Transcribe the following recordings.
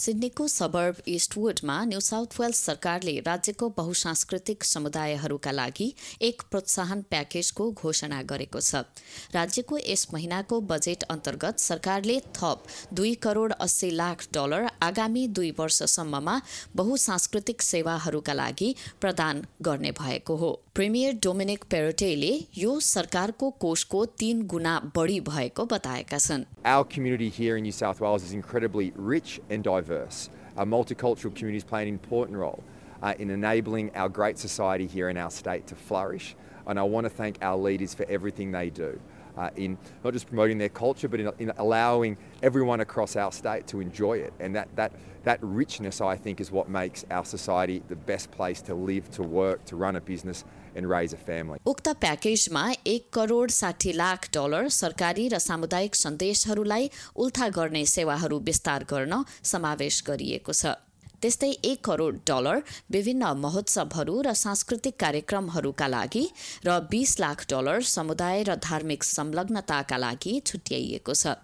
सिडनीको suburb इस्टवुडमा New South Wales सरकारले राज्यको बहुसांस्कृतिक समुदायहरूका लागि एक प्रोत्साहन प्याकेजको घोषणा गरेको छ। राज्यको यस महिनाको बजेट अन्तर्गत सरकारले थप दुई करोड अस्सी लाख डलर आगामी दुई वर्षसम्ममा बहुसांस्कृतिक सेवाहरूका लागि प्रदान गर्ने भएको हो। प्रिमियर डोमिनिक पेरोटेले यो सरकारको कोषको तीन गुणा बढी भएको बताएका छन् Our community here in New South Wales is incredibly rich and diverse. Our multicultural communities play an important role uh, in enabling our great society here in our state to flourish. And I want to thank our leaders for everything they do Uh, in not just promoting their culture, but in, in allowing everyone across our state to enjoy it. And that, that, that richness, I think, is what makes our society the best place to live, to work, to run a business, and raise a family. उक्त प्याकेजमा एक करोड साठी lakh dollar सरकारी र सामुदायिक सन्देशहरूलाई उल्था गर्ने सेवाहरू विस्तार गर्न समावेश गरिएको छ त्यस्तै एक करोड डलर विभिन्न महोत्सवहरू र सांस्कृतिक कार्यक्रमहरूका लागि र बीस लाख डलर समुदाय र धार्मिक संलग्नताका लागि छुट्याइएको छ।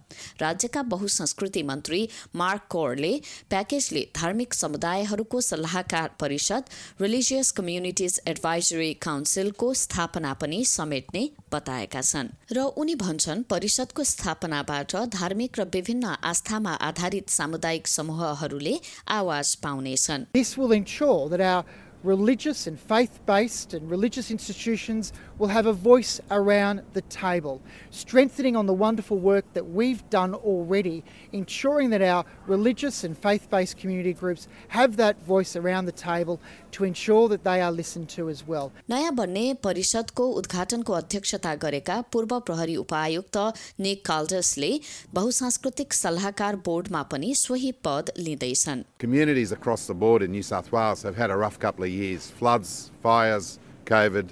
राज्यका बहुसंस्कृति मन्त्री मार्क कोरले प्याकेजले धार्मिक समुदायहरूको सल्लाहकार परिषद रिलिजियस कम्युनिटिज एडभाइजरी काउन्सिलको स्थापना पनि समेट्ने बताएका छन्। र उनी भन्छन् परिषदको स्थापनाबाट धार्मिक र विभिन्न आस्थामा आधारित सामुदायिक समूहहरूले आवाज पाउनेछन्। This will ensure that our religious and faith based and religious institutions will have a voice around the table, strengthening on the wonderful work that we've done already, ensuring that our religious and faith based community groups have that voice around the table to ensure that they are listened to as well. नयाँ बन्ने परिषदको उद्घाटनको अध्यक्षता गरेका पूर्व प्रहरी उपायुक्त निक काल्डसले बहुसांस्कृतिक सल्लाहकार बोर्डमा पनि सोही पद लिँदैछन् Communities across the board in New South Wales have had a rough couple of years floods, fires, COVID,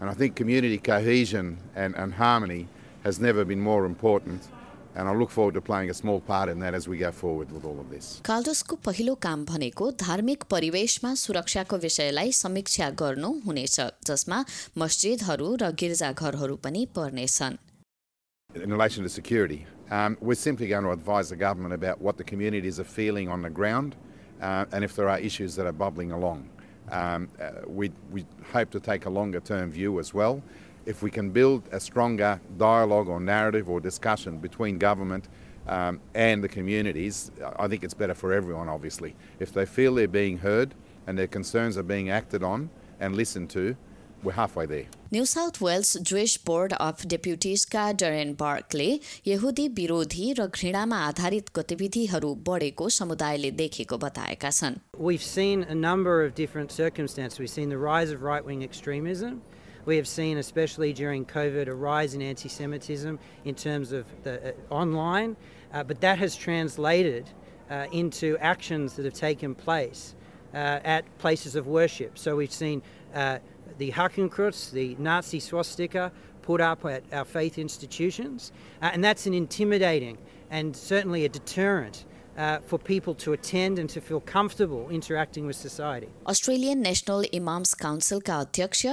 and I think community cohesion and, and harmony has never been more important. And I look forward to playing a small part in that as we go forward with all of this. काल्डसको पहिलो काम भनेको धार्मिक परिवेशमा सुरक्षाको विषयलाई समीक्षा गर्नु हुनेछ जसमा मस्जिदहरू र गिर्जाघरहरू पनि पर्नेछन् In relation to security, um, we're simply going to advise the government about what the communities are feeling on the ground uh, and if there are issues that are bubbling along. Um, uh, we, we hope to take a longer term view as well. If we can build a stronger dialogue or narrative or discussion between government um, and the communities, I think it's better for everyone, obviously. If they feel they're being heard and their concerns are being acted on and listened to, we're halfway there. New South Wales Jewish Board of Deputiesका Darren Barkले यहुदी विरोधी र घृणामा आधारित गतिविधिहरू बढेको समुदायले देखेको बताएका छन् We've seen a number of different circumstances. We've seen the rise of right-wing extremism. We have seen, especially during COVID, a rise in anti Semitism in terms of the uh, online, uh, but that has translated uh, into actions that have taken place uh, at places of worship. So we've seen uh, the Hakenkreuz, the Nazi swastika, put up at our faith institutions, uh, and that's an intimidating and certainly a deterrent uh, for people to attend and to feel comfortable interacting with society. Australian national imams काउन्सिलका अध्यक्ष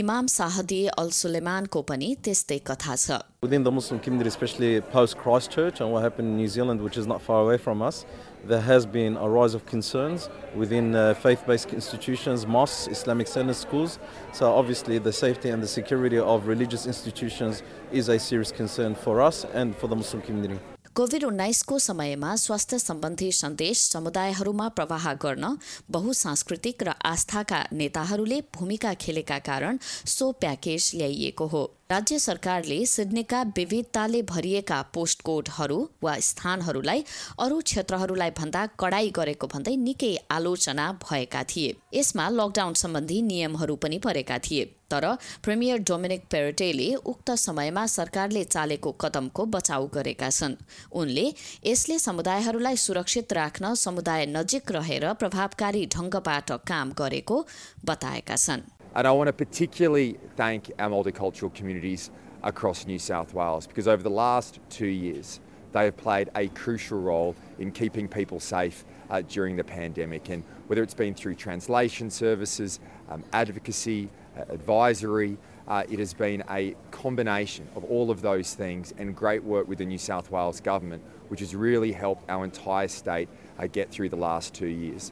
इमाम साहदी अल सुलेमानको पनि त्यस्तै कथा छ Within the Muslim community, especially post Christchurch and what happened in New Zealand, which is not far away from us, there has been a rise of concerns within uh, faith based institutions, mosques, Islamic centers, schools. So, obviously, the safety and the security of religious institutions is a serious concern for us and for the Muslim community. COVID उन्नाइसको समयमा स्वास्थ्य सम्बन्धी सन्देश समुदायहरूमा प्रवाह गर्न बहुसांस्कृतिक र आस्थाका नेताहरूले भूमिका खेलेका कारण सो package ल्याइएको हो। राज्य सरकारले सिडनीका विविधताले भरिएका पोस्ट कोडहरू वा स्थानहरूलाई अरू क्षेत्रहरूलाई भन्दा कडाई गरेको भन्दै निकै आलोचना भएका थिए। यसमा लकडाउन सम्बन्धी नियमहरू पनि परेका थिए। तर प्रिमियर डोमिनिक पेरोटेले उक्त समयमा सरकारले चालेको कदमको बचाउ गरेका छन्। उनले यसले समुदायहरूलाई सुरक्षित राख्न समुदाय नजिक रहेर प्रभावकारी ढङ्गबाट काम गरेको बताएका छन्। And I want to particularly thank our multicultural communities across New South Wales because over the last two years, they have played a crucial role in keeping people safe uh, during the pandemic. And whether it's been through translation services, um, advocacy, uh, advisory, uh, it has been a combination of all of those things and great work with the New South Wales Government, which has really helped our entire state uh, get through the last two years.